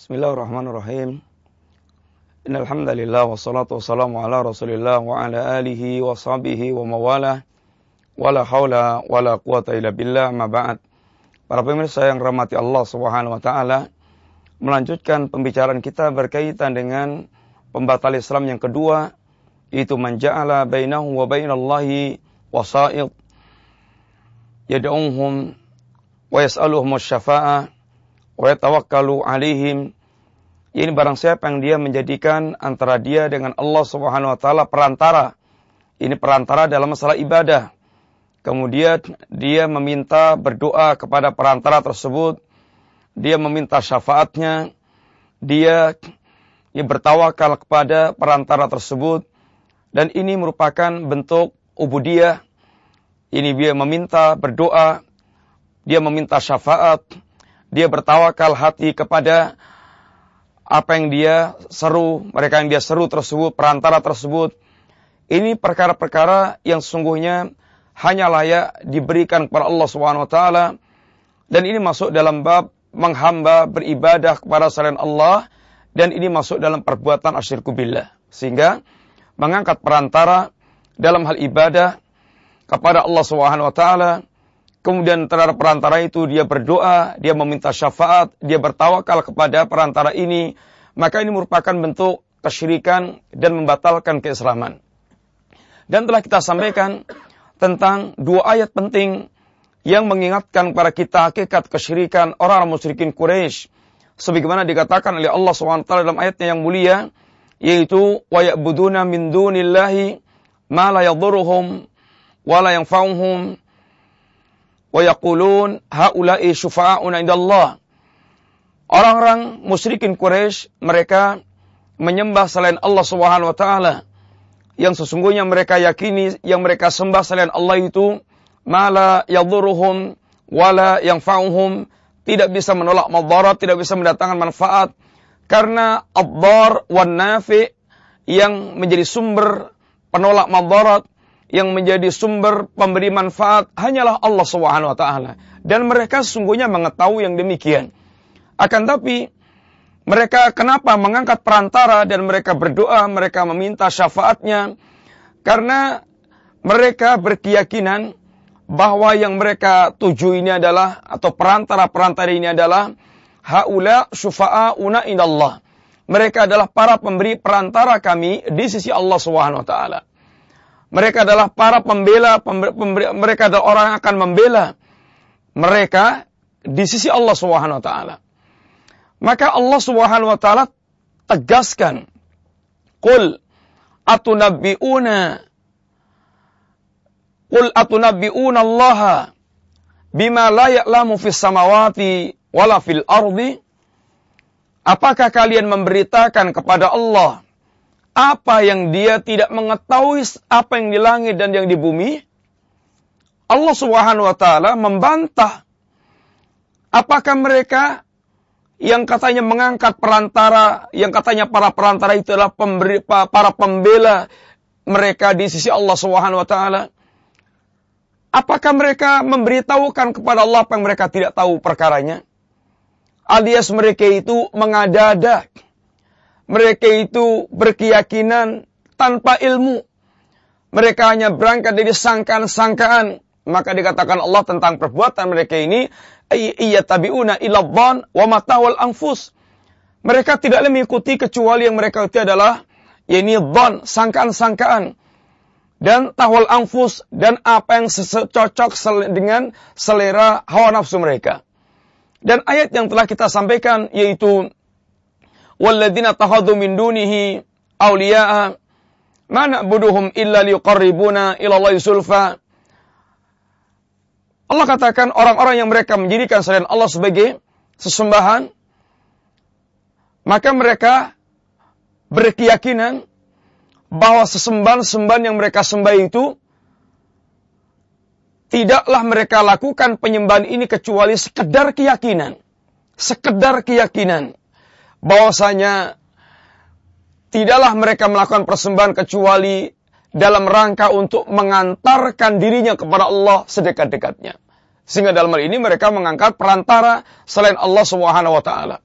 Bismillahirrahmanirrahim. Innal hamdalillah wassalatu wassalamu ala Rasulillah wa ala alihi wa sahbihi wa mawalah. Wala haula wala quwata illa billah ma ba'd. Para pemirsa yang rahmati Allah Subhanahu wa taala, melanjutkan pembicaraan kita berkaitan dengan pembatal Islam yang kedua, yaitu manja'ala bainahu wa bainallahi wasa'id yad'uhum wa yas'aluhum syafa'ah wa yatawakkalu alaihim ini barang siapa yang dia menjadikan antara dia dengan Allah Subhanahu wa taala perantara. Ini perantara dalam masalah ibadah. Kemudian dia meminta berdoa kepada perantara tersebut. Dia meminta syafaatnya. Dia ya, bertawakal kepada perantara tersebut. Dan ini merupakan bentuk ubudiyah. Ini dia meminta berdoa. Dia meminta syafaat. Dia bertawakal hati kepada apa yang dia seru, mereka yang dia seru tersebut, perantara tersebut. Ini perkara-perkara yang sesungguhnya hanya layak diberikan kepada Allah Subhanahu wa taala dan ini masuk dalam bab menghamba beribadah kepada selain Allah dan ini masuk dalam perbuatan asyirku billah. Sehingga mengangkat perantara dalam hal ibadah kepada Allah Subhanahu wa taala Kemudian terhadap perantara itu dia berdoa, dia meminta syafaat, dia bertawakal kepada perantara ini. Maka ini merupakan bentuk kesyirikan dan membatalkan keislaman. Dan telah kita sampaikan tentang dua ayat penting yang mengingatkan kepada kita hakikat kesyirikan orang-orang musyrikin Quraisy sebagaimana dikatakan oleh Allah SWT dalam ayatnya yang mulia yaitu wa ya'buduna min dunillahi ma la yadhurruhum wa la wa yaqulun haula'i syufa'una indallah. Orang-orang musyrikin Quraisy mereka menyembah selain Allah Subhanahu wa taala. Yang sesungguhnya mereka yakini yang mereka sembah selain Allah itu mala yadhurruhum wala yanfa'uhum tidak bisa menolak madarat, tidak bisa mendatangkan manfaat karena ad-dar wan nafi yang menjadi sumber penolak madarat yang menjadi sumber pemberi manfaat hanyalah Allah Subhanahu wa taala dan mereka sungguhnya mengetahui yang demikian. Akan tapi mereka kenapa mengangkat perantara dan mereka berdoa, mereka meminta syafaatnya karena mereka berkeyakinan bahwa yang mereka tuju ini adalah atau perantara-perantara ini adalah haula syufa'auna indallah. Mereka adalah para pemberi perantara kami di sisi Allah Subhanahu wa taala. Mereka adalah para pembela, pembela mereka adalah orang yang akan membela mereka di sisi Allah Subhanahu wa taala. Maka Allah Subhanahu wa taala tegaskan, "Qul atunabbi'una Qul atunabbi'una Allah bima la ya'lamu fis samawati wala fil ardi?" Apakah kalian memberitakan kepada Allah apa yang dia tidak mengetahui apa yang di langit dan yang di bumi, Allah Subhanahu wa taala membantah apakah mereka yang katanya mengangkat perantara, yang katanya para perantara itu adalah pemberi, para pembela mereka di sisi Allah Subhanahu wa taala. Apakah mereka memberitahukan kepada Allah apa yang mereka tidak tahu perkaranya? Alias mereka itu mengada-ada mereka itu berkeyakinan tanpa ilmu. Mereka hanya berangkat dari sangkaan-sangkaan. Maka dikatakan Allah tentang perbuatan mereka ini. Iya tabi'una ila dhan wa matawal anfus. Mereka tidak mengikuti kecuali yang mereka itu adalah ini dhan, sangkaan-sangkaan. Dan tahwal anfus dan apa yang cocok dengan selera hawa nafsu mereka. Dan ayat yang telah kita sampaikan yaitu walladzina tahadhu min dunihi awliya'a ma na'buduhum illa liqarribuna ila Allah sulfa Allah katakan orang-orang yang mereka menjadikan selain Allah sebagai sesembahan maka mereka berkeyakinan bahwa sesembahan-sembahan yang mereka sembah itu tidaklah mereka lakukan penyembahan ini kecuali sekedar keyakinan. Sekedar keyakinan bahwasanya tidaklah mereka melakukan persembahan kecuali dalam rangka untuk mengantarkan dirinya kepada Allah sedekat-dekatnya. Sehingga dalam hal ini mereka mengangkat perantara selain Allah Subhanahu wa taala.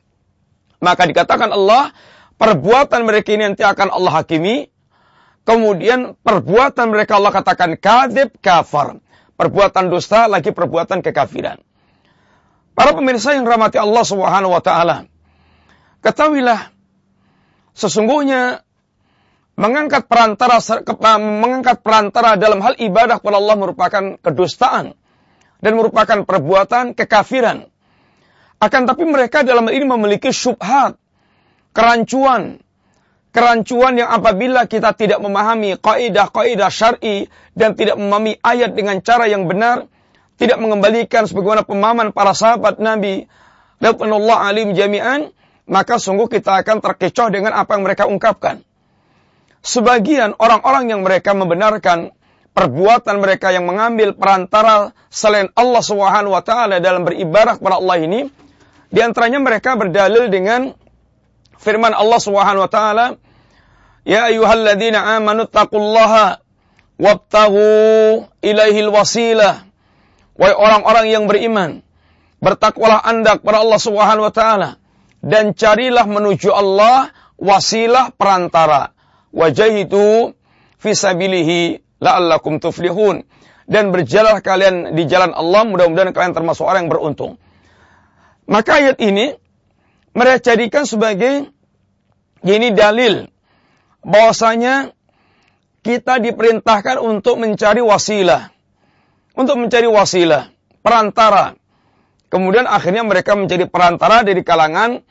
Maka dikatakan Allah, perbuatan mereka ini nanti akan Allah hakimi. Kemudian perbuatan mereka Allah katakan kadib kafar. Perbuatan dusta lagi perbuatan kekafiran. Para pemirsa yang rahmati Allah Subhanahu wa taala. Ketahuilah sesungguhnya mengangkat perantara mengangkat perantara dalam hal ibadah kepada Allah merupakan kedustaan dan merupakan perbuatan kekafiran. Akan tapi mereka dalam hal ini memiliki syubhat, kerancuan, kerancuan yang apabila kita tidak memahami kaidah-kaidah syar'i dan tidak memahami ayat dengan cara yang benar, tidak mengembalikan sebagaimana pemahaman para sahabat Nabi, Allah alim jami'an, maka sungguh kita akan terkecoh dengan apa yang mereka ungkapkan. Sebagian orang-orang yang mereka membenarkan perbuatan mereka yang mengambil perantara selain Allah Subhanahu wa taala dalam beribadah kepada Allah ini, di antaranya mereka berdalil dengan firman Allah Subhanahu wa taala, "Ya ayyuhalladzina amanu taqullaha wabtaghu ilaihil wasilah." Wahai orang-orang yang beriman, bertakwalah Anda kepada Allah Subhanahu wa taala dan carilah menuju Allah wasilah perantara. Wajahidu fisabilihi la'allakum tuflihun dan berjalan kalian di jalan Allah mudah-mudahan kalian termasuk orang yang beruntung. Maka ayat ini mereka jadikan sebagai ini dalil bahwasanya kita diperintahkan untuk mencari wasilah. Untuk mencari wasilah, perantara. Kemudian akhirnya mereka menjadi perantara dari kalangan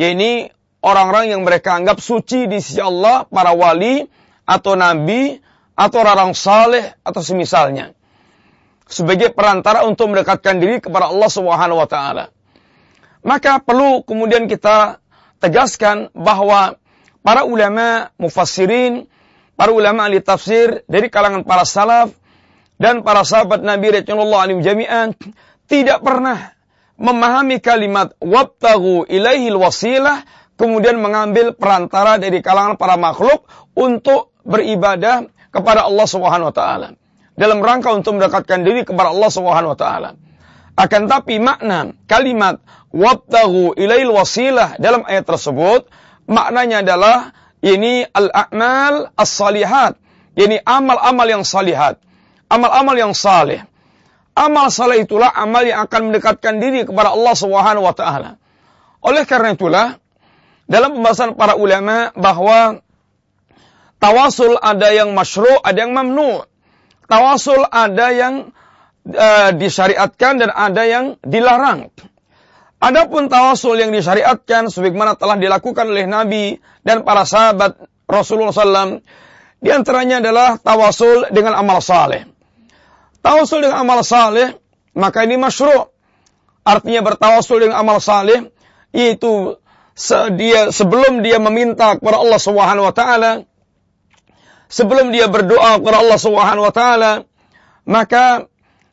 yaitu orang-orang yang mereka anggap suci di sisi Allah, para wali atau nabi atau orang saleh atau semisalnya. Sebagai perantara untuk mendekatkan diri kepada Allah Subhanahu wa taala. Maka perlu kemudian kita tegaskan bahwa para ulama mufassirin, para ulama ahli tafsir dari kalangan para salaf dan para sahabat Nabi Rasulullah alim jami'an tidak pernah memahami kalimat wabtagu ilaihil wasilah kemudian mengambil perantara dari kalangan para makhluk untuk beribadah kepada Allah Subhanahu wa taala dalam rangka untuk mendekatkan diri kepada Allah Subhanahu wa taala. Akan tapi makna kalimat wabtaghu ilail wasilah dalam ayat tersebut maknanya adalah ini al-a'mal as-salihat. Ini amal-amal yang salihat. Amal-amal yang saleh. Amal saleh itulah amal yang akan mendekatkan diri kepada Allah Subhanahu wa taala. Oleh karena itulah dalam pembahasan para ulama bahwa tawasul ada yang masyru', ada yang mamnu'. Tawasul ada yang uh, disyariatkan dan ada yang dilarang. Adapun tawasul yang disyariatkan sebagaimana telah dilakukan oleh Nabi dan para sahabat Rasulullah SAW, di antaranya adalah tawasul dengan amal saleh. Tawasul dengan amal saleh, maka ini masyru'. Artinya bertawasul dengan amal saleh, yaitu dia sebelum dia meminta kepada Allah Subhanahu wa taala, sebelum dia berdoa kepada Allah Subhanahu wa taala, maka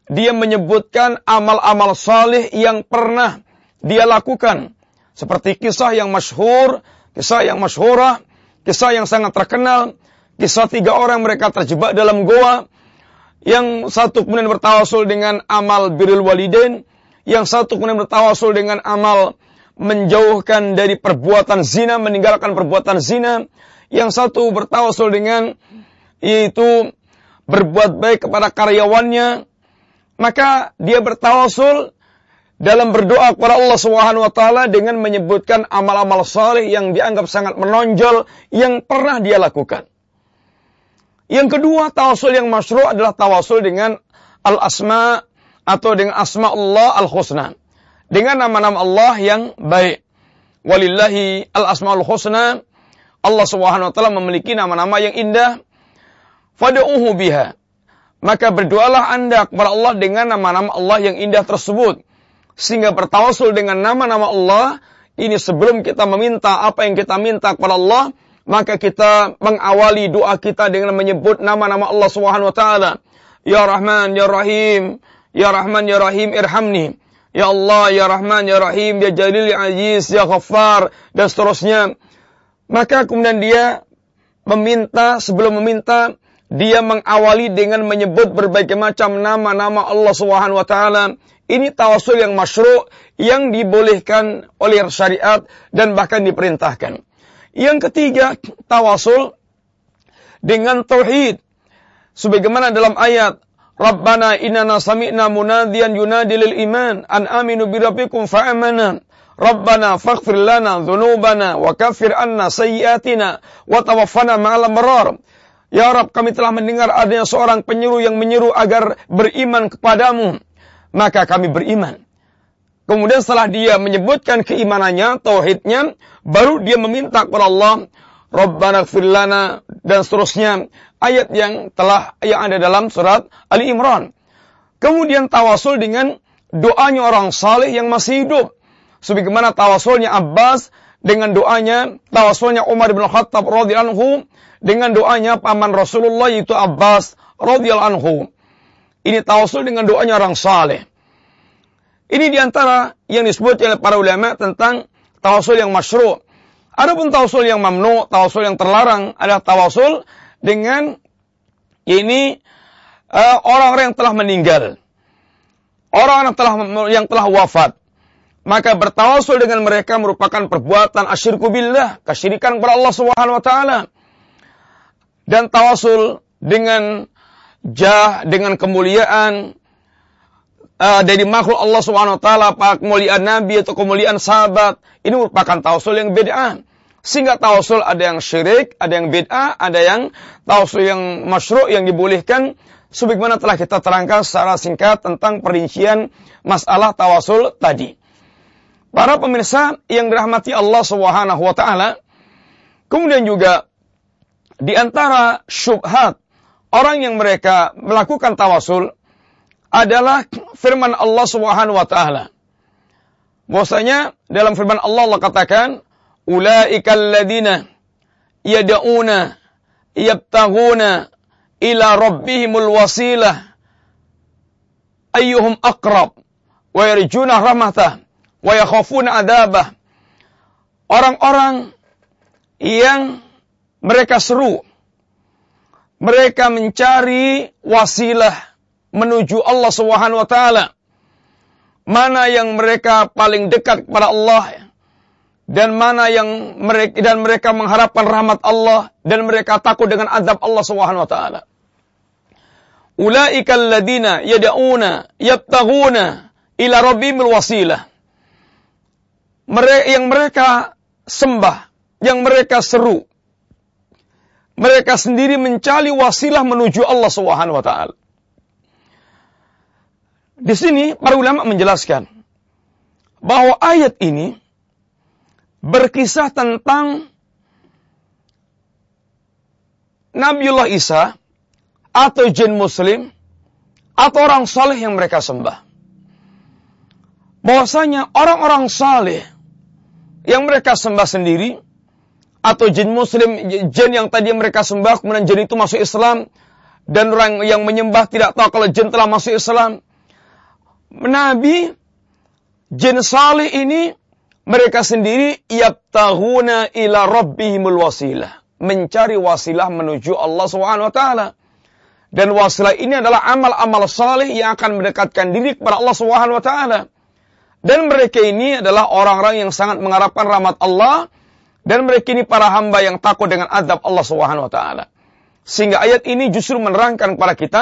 dia menyebutkan amal-amal saleh yang pernah dia lakukan. Seperti kisah yang masyhur, kisah yang masyhurah, kisah yang sangat terkenal, kisah tiga orang mereka terjebak dalam goa, yang satu kemudian bertawasul dengan amal birrul walidain, yang satu kemudian bertawasul dengan amal menjauhkan dari perbuatan zina, meninggalkan perbuatan zina, yang satu bertawasul dengan yaitu berbuat baik kepada karyawannya, maka dia bertawasul dalam berdoa kepada Allah Subhanahu wa taala dengan menyebutkan amal-amal saleh yang dianggap sangat menonjol yang pernah dia lakukan. Yang kedua, tawasul yang masyru' adalah tawasul dengan al-asma atau dengan asma Allah al-husna. Dengan nama-nama Allah yang baik. Walillahi al-asmaul husna. Allah Subhanahu wa taala memiliki nama-nama yang indah. Fad'uhu biha. Maka berdoalah Anda kepada Allah dengan nama-nama Allah yang indah tersebut sehingga bertawasul dengan nama-nama Allah ini sebelum kita meminta apa yang kita minta kepada Allah maka kita mengawali doa kita dengan menyebut nama-nama Allah Subhanahu wa taala. Ya Rahman ya Rahim. Ya Rahman ya Rahim irhamni. Ya Allah ya Rahman ya Rahim ya Jalil ya Aziz ya Ghaffar dan seterusnya. Maka kemudian dia meminta sebelum meminta dia mengawali dengan menyebut berbagai macam nama-nama Allah Subhanahu wa taala. Ini tawasul yang masyru' yang dibolehkan oleh syariat dan bahkan diperintahkan. Yang ketiga, tawasul dengan tauhid. Sebagaimana dalam ayat Rabbana inna sami'na munadiyan yunadi lil iman an aminu bi rabbikum fa'amana. Rabbana faghfir lana dhunubana wa kaffir anna sayyiatina wa tawaffana ma'al marar. Ya Rabb, kami telah mendengar adanya seorang penyeru yang menyeru agar beriman kepadamu maka kami beriman. Kemudian setelah dia menyebutkan keimanannya, tauhidnya, baru dia meminta kepada Allah, Rabbana lana dan seterusnya ayat yang telah yang ada dalam surat Ali Imran. Kemudian tawasul dengan doanya orang saleh yang masih hidup. Sebagaimana tawasulnya Abbas dengan doanya tawasulnya Umar bin Khattab radhiyallahu anhu dengan doanya paman Rasulullah yaitu Abbas radhiyallahu anhu. Ini tawasul dengan doanya orang saleh. Ini di antara yang disebut oleh para ulama tentang tawasul yang masyru'. Adapun tawasul yang mamnu, tawasul yang terlarang adalah tawasul dengan ini uh, orang-orang yang telah meninggal. Orang yang telah yang telah wafat. Maka bertawasul dengan mereka merupakan perbuatan asyirku billah, kesyirikan kepada Allah Subhanahu wa taala. Dan tawasul dengan jah, dengan kemuliaan uh, dari makhluk Allah Subhanahu wa taala, kemuliaan nabi atau kemuliaan sahabat, ini merupakan tawasul yang beda. Sehingga tawasul ada yang syirik, ada yang bid'ah, ada yang tawasul yang masyru' yang dibolehkan sebagaimana telah kita terangkan secara singkat tentang perincian masalah tawasul tadi. Para pemirsa yang dirahmati Allah Subhanahu wa taala, kemudian juga di antara syubhat orang yang mereka melakukan tawasul adalah firman Allah Subhanahu wa taala. Bahwasanya dalam firman Allah Allah katakan, "Ulaika alladziina yad'una yabtaghuna ila rabbihimul wasilah ayyuhum aqrab wa yarjuna rahmatah wa yakhafuna adabah." Orang-orang yang mereka seru mereka mencari wasilah menuju Allah Subhanahu wa taala. Mana yang mereka paling dekat kepada Allah dan mana yang mereka dan mereka mengharapkan rahmat Allah dan mereka takut dengan azab Allah Subhanahu wa taala. Ulaika alladziina yad'una ila rabbihimul wasilah. Mereka yang mereka sembah, yang mereka seru, mereka sendiri mencari wasilah menuju Allah Subhanahu wa taala. Di sini para ulama menjelaskan bahwa ayat ini berkisah tentang Nabiullah Isa atau jin muslim atau orang saleh yang mereka sembah. Bahwasanya orang-orang saleh yang mereka sembah sendiri atau jin muslim, jin yang tadi mereka sembah, kemudian jin itu masuk Islam, dan orang yang menyembah tidak tahu kalau jin telah masuk Islam. Nabi, jin salih ini, mereka sendiri, yabtahuna ila rabbihimul wasilah. Mencari wasilah menuju Allah SWT. Dan wasilah ini adalah amal-amal salih yang akan mendekatkan diri kepada Allah SWT. Dan mereka ini adalah orang-orang yang sangat mengharapkan rahmat Allah, dan mereka ini para hamba yang takut dengan azab Allah Subhanahu wa taala. Sehingga ayat ini justru menerangkan kepada kita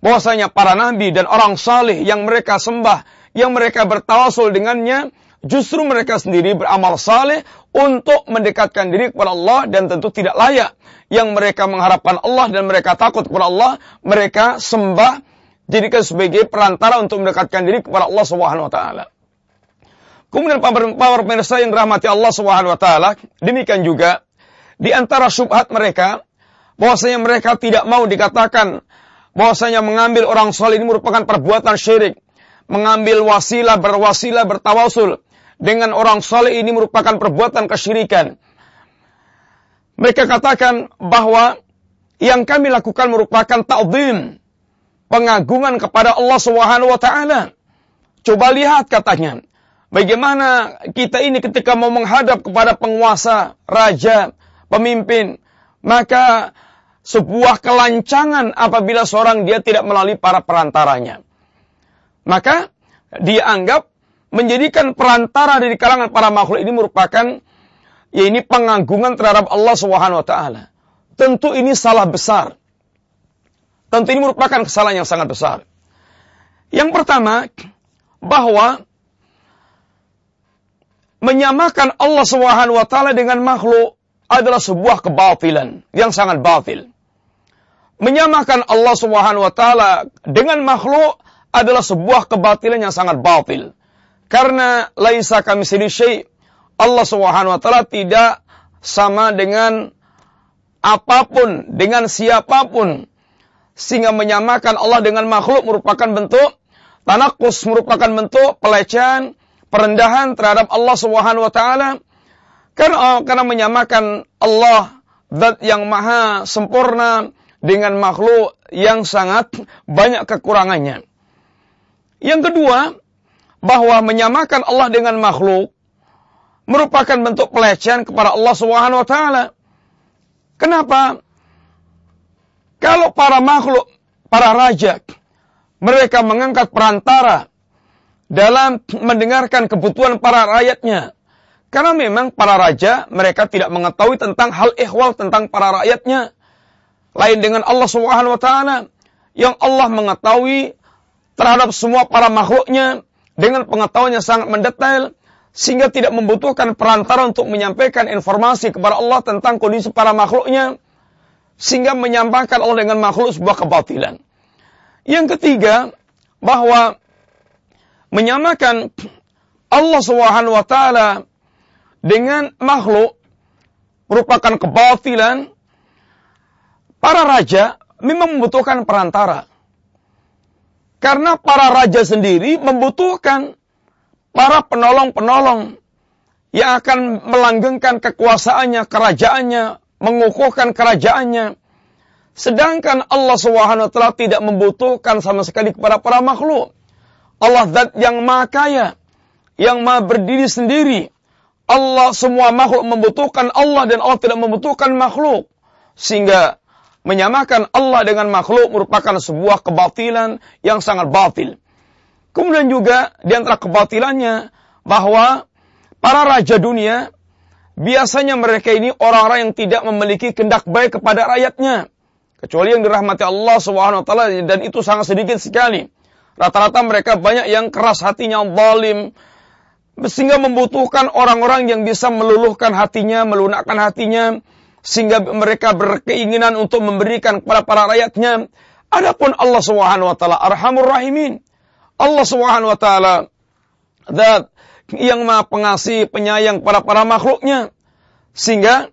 bahwasanya para nabi dan orang saleh yang mereka sembah, yang mereka bertawasul dengannya, justru mereka sendiri beramal saleh untuk mendekatkan diri kepada Allah dan tentu tidak layak yang mereka mengharapkan Allah dan mereka takut kepada Allah, mereka sembah jadikan sebagai perantara untuk mendekatkan diri kepada Allah Subhanahu wa taala. Kemudian para pemirsa yang rahmati Allah Subhanahu wa taala, demikian juga di antara syubhat mereka bahwasanya mereka tidak mau dikatakan bahwasanya mengambil orang soleh ini merupakan perbuatan syirik. Mengambil wasilah, berwasilah, bertawasul dengan orang soleh ini merupakan perbuatan kesyirikan. Mereka katakan bahwa yang kami lakukan merupakan ta'zim, pengagungan kepada Allah Subhanahu wa taala. Coba lihat katanya, Bagaimana kita ini ketika mau menghadap kepada penguasa, raja, pemimpin, maka sebuah kelancangan apabila seorang dia tidak melalui para perantaranya. Maka dia anggap menjadikan perantara dari kalangan para makhluk ini merupakan ya ini penganggungan terhadap Allah Subhanahu wa taala. Tentu ini salah besar. Tentu ini merupakan kesalahan yang sangat besar. Yang pertama, bahwa menyamakan Allah Subhanahu wa taala dengan makhluk adalah sebuah kebatilan yang sangat batil. Menyamakan Allah Subhanahu wa taala dengan makhluk adalah sebuah kebatilan yang sangat batil. Karena laisa kami syai' Allah Subhanahu wa taala tidak sama dengan apa pun, dengan siapa pun. Sehingga menyamakan Allah dengan makhluk merupakan bentuk tanakus, merupakan bentuk pelecehan, perendahan terhadap Allah Subhanahu wa taala. Karena, oh, karena menyamakan Allah zat yang maha sempurna dengan makhluk yang sangat banyak kekurangannya. Yang kedua, bahwa menyamakan Allah dengan makhluk merupakan bentuk pelecehan kepada Allah taala. Kenapa? Kalau para makhluk, para raja, mereka mengangkat perantara dalam mendengarkan kebutuhan para rakyatnya. Karena memang para raja, mereka tidak mengetahui tentang hal ihwal tentang para rakyatnya. Lain dengan Allah Subhanahu wa taala yang Allah mengetahui terhadap semua para makhluknya dengan pengetahuan yang sangat mendetail sehingga tidak membutuhkan perantara untuk menyampaikan informasi kepada Allah tentang kondisi para makhluknya sehingga menyampaikan Allah dengan makhluk sebuah kebatilan. Yang ketiga, bahwa menyamakan Allah Subhanahu wa taala dengan makhluk merupakan kebatilan. Para raja memang membutuhkan perantara. Karena para raja sendiri membutuhkan para penolong-penolong yang akan melanggengkan kekuasaannya, kerajaannya, mengukuhkan kerajaannya. Sedangkan Allah Subhanahu wa taala tidak membutuhkan sama sekali kepada para makhluk. Allah zat yang maha kaya, yang maha berdiri sendiri. Allah semua makhluk membutuhkan Allah dan Allah tidak membutuhkan makhluk. Sehingga menyamakan Allah dengan makhluk merupakan sebuah kebatilan yang sangat batil. Kemudian juga di antara kebatilannya bahwa para raja dunia biasanya mereka ini orang-orang yang tidak memiliki kendak baik kepada rakyatnya kecuali yang dirahmati Allah taala dan itu sangat sedikit sekali. Rata-rata mereka banyak yang keras hatinya, zalim, sehingga membutuhkan orang-orang yang bisa meluluhkan hatinya, melunakkan hatinya, sehingga mereka berkeinginan untuk memberikan kepada para rakyatnya. Adapun Allah Subhanahu wa taala Arhamur Rahimin. Allah Subhanahu wa taala zat yang Maha Pengasih, penyayang para para makhluknya. Sehingga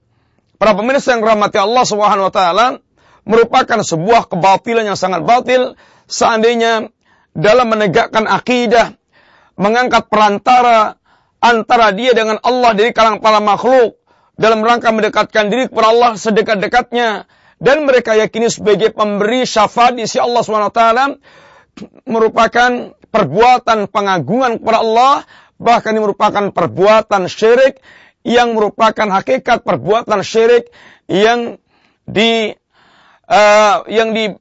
para pemirsa yang rahmati Allah Subhanahu wa taala merupakan sebuah kebatilan yang sangat batil seandainya dalam menegakkan akidah mengangkat perantara antara dia dengan Allah dari kalangan para makhluk dalam rangka mendekatkan diri kepada Allah sedekat-dekatnya. Dan mereka yakini sebagai pemberi syafaat di sisi Allah SWT merupakan perbuatan pengagungan kepada Allah bahkan ini merupakan perbuatan syirik yang merupakan hakikat perbuatan syirik yang di uh, yang di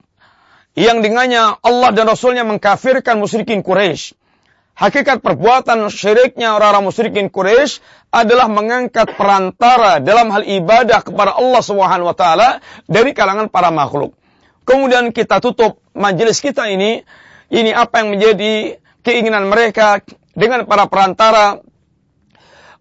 yang dengannya Allah dan Rasulnya mengkafirkan musyrikin Quraisy Hakikat perbuatan syiriknya orang-orang musyrikin Quraisy adalah mengangkat perantara dalam hal ibadah kepada Allah Subhanahu wa taala dari kalangan para makhluk. Kemudian kita tutup majelis kita ini, ini apa yang menjadi keinginan mereka dengan para perantara.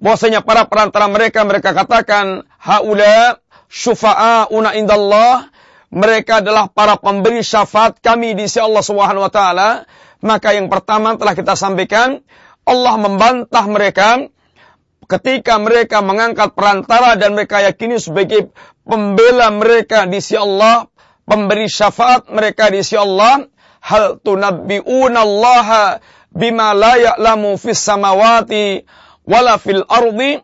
Bahwasanya para perantara mereka mereka katakan haula syufa'auna indallah. Mereka adalah para pemberi syafaat kami di sisi Allah Subhanahu wa taala maka yang pertama telah kita sampaikan, Allah membantah mereka ketika mereka mengangkat perantara dan mereka yakini sebagai pembela mereka di sisi Allah, pemberi syafaat mereka di sisi Allah, hal tunabbi'una Allah bima la ya'lamu fis samawati wala fil ardi.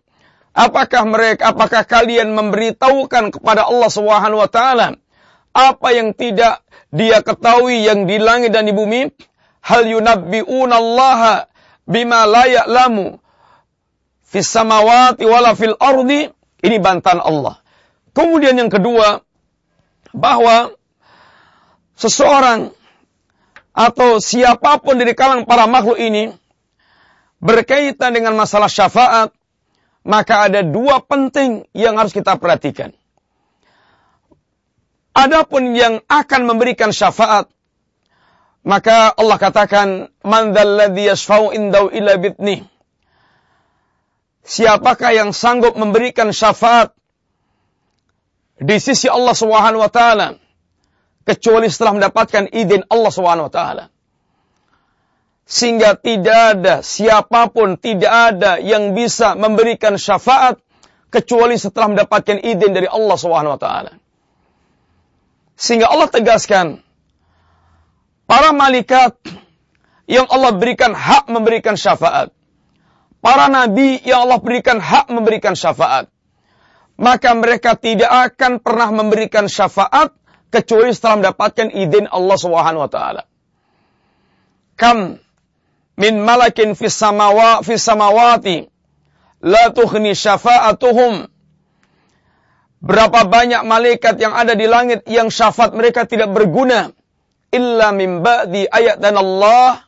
Apakah mereka apakah kalian memberitahukan kepada Allah Subhanahu wa taala apa yang tidak dia ketahui yang di langit dan di bumi hal yunabbi'una Allah bima la ya'lamu fis samawati wala fil ardi ini bantahan Allah. Kemudian yang kedua bahwa seseorang atau siapa pun dari kalangan para makhluk ini berkaitan dengan masalah syafaat, maka ada dua penting yang harus kita perhatikan. Adapun yang akan memberikan syafaat, maka Allah katakan, Man dzalladzi indau illa bitni. Siapakah yang sanggup memberikan syafaat di sisi Allah Subhanahu wa taala kecuali setelah mendapatkan izin Allah Subhanahu wa taala. Sehingga tidak ada siapa pun tidak ada yang bisa memberikan syafaat kecuali setelah mendapatkan izin dari Allah Subhanahu wa taala. Sehingga Allah tegaskan para malaikat yang Allah berikan hak memberikan syafaat. Para nabi yang Allah berikan hak memberikan syafaat. Maka mereka tidak akan pernah memberikan syafaat kecuali setelah mendapatkan izin Allah Subhanahu wa taala. Kam min malakin fis samawa fis samawati la tughni syafa'atuhum Berapa banyak malaikat yang ada di langit yang syafaat mereka tidak berguna illa min ba'di ayat dan Allah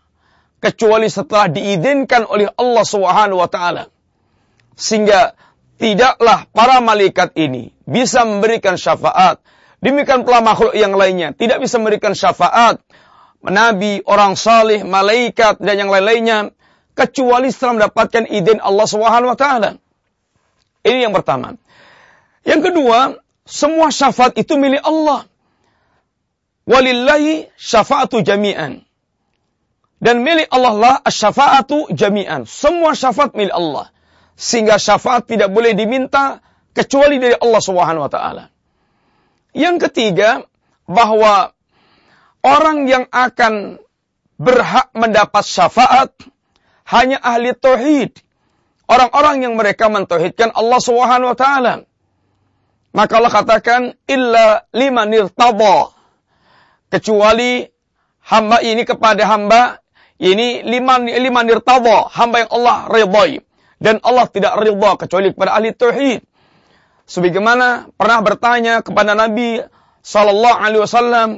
kecuali setelah diizinkan oleh Allah Subhanahu wa taala. Sehingga tidaklah para malaikat ini bisa memberikan syafaat. Demikian pula makhluk yang lainnya tidak bisa memberikan syafaat. Nabi, orang salih, malaikat dan yang lain-lainnya kecuali setelah mendapatkan izin Allah Subhanahu wa taala. Ini yang pertama. Yang kedua, semua syafaat itu milik Allah. Walillahi syafa'atu jami'an. Dan milik Allah lah syafa'atu jami'an. Semua syafaat milik Allah. Sehingga syafaat tidak boleh diminta kecuali dari Allah Subhanahu wa taala. Yang ketiga, bahwa orang yang akan berhak mendapat syafaat hanya ahli tauhid. Orang-orang yang mereka mentauhidkan Allah Subhanahu wa taala. Maka Allah katakan illa liman irtada. Kecuali hamba ini kepada hamba ini liman liman irtada, hamba yang Allah ridhai dan Allah tidak ridha kecuali kepada ahli tauhid. Sebagaimana pernah bertanya kepada Nabi sallallahu alaihi wasallam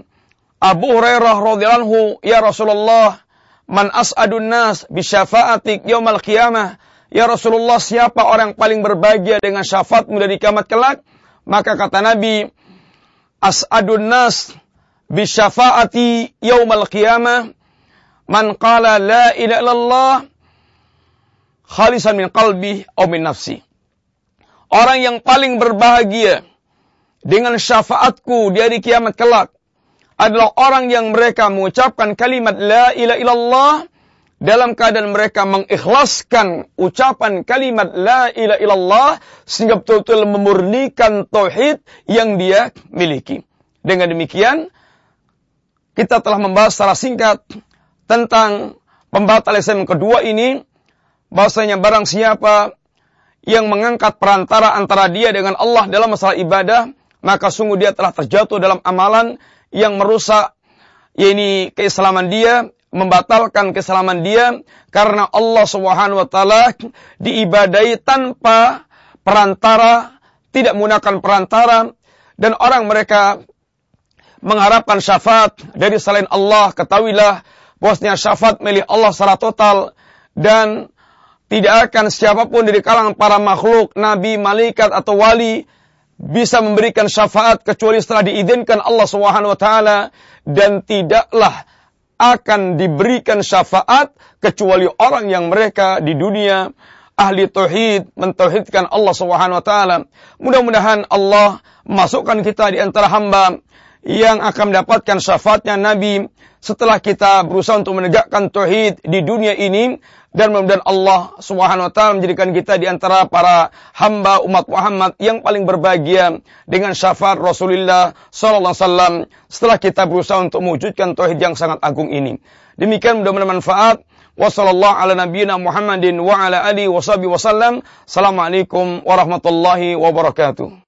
Abu Hurairah radhiyallahu ya Rasulullah man as'adun nas bi syafa'atik yaumal qiyamah? Ya Rasulullah siapa orang paling berbahagia dengan syafaatmu dari kiamat kelak? Maka kata Nabi, As'adun nas bisyafaati yaumal qiyamah man qala la ilaha illallah khalisan min qalbi aw min nafsi. Orang yang paling berbahagia dengan syafaatku di hari kiamat kelak adalah orang yang mereka mengucapkan kalimat la ilaha illallah dalam keadaan mereka mengikhlaskan ucapan kalimat la ilaha illallah sehingga betul-betul memurnikan tauhid yang dia miliki. Dengan demikian kita telah membahas secara singkat tentang pembatal Islam kedua ini. Bahwasanya barang siapa yang mengangkat perantara antara dia dengan Allah dalam masalah ibadah maka sungguh dia telah terjatuh dalam amalan yang merusak yakni keislaman dia membatalkan keselamatan dia karena Allah Subhanahu wa taala diibadai tanpa perantara, tidak menggunakan perantara dan orang mereka mengharapkan syafaat dari selain Allah, ketahuilah bosnya syafaat milik Allah secara total dan tidak akan siapa pun dari kalangan para makhluk, nabi, malaikat atau wali bisa memberikan syafaat kecuali setelah diizinkan Allah Subhanahu wa taala dan tidaklah akan diberikan syafaat kecuali orang yang mereka di dunia ahli tauhid mentauhidkan Allah Subhanahu wa taala. Mudah-mudahan Allah masukkan kita di antara hamba yang akan mendapatkan syafaatnya Nabi setelah kita berusaha untuk menegakkan tauhid di dunia ini dan mudah-mudahan Allah Subhanahu wa taala menjadikan kita di antara para hamba umat Muhammad yang paling berbahagia dengan syafaat Rasulullah sallallahu alaihi wasallam setelah kita berusaha untuk mewujudkan tauhid yang sangat agung ini. Demikian mudah-mudahan manfaat. Wassallallahu ala nabiyyina Muhammadin wa ala alihi wasallam. Assalamualaikum warahmatullahi wabarakatuh.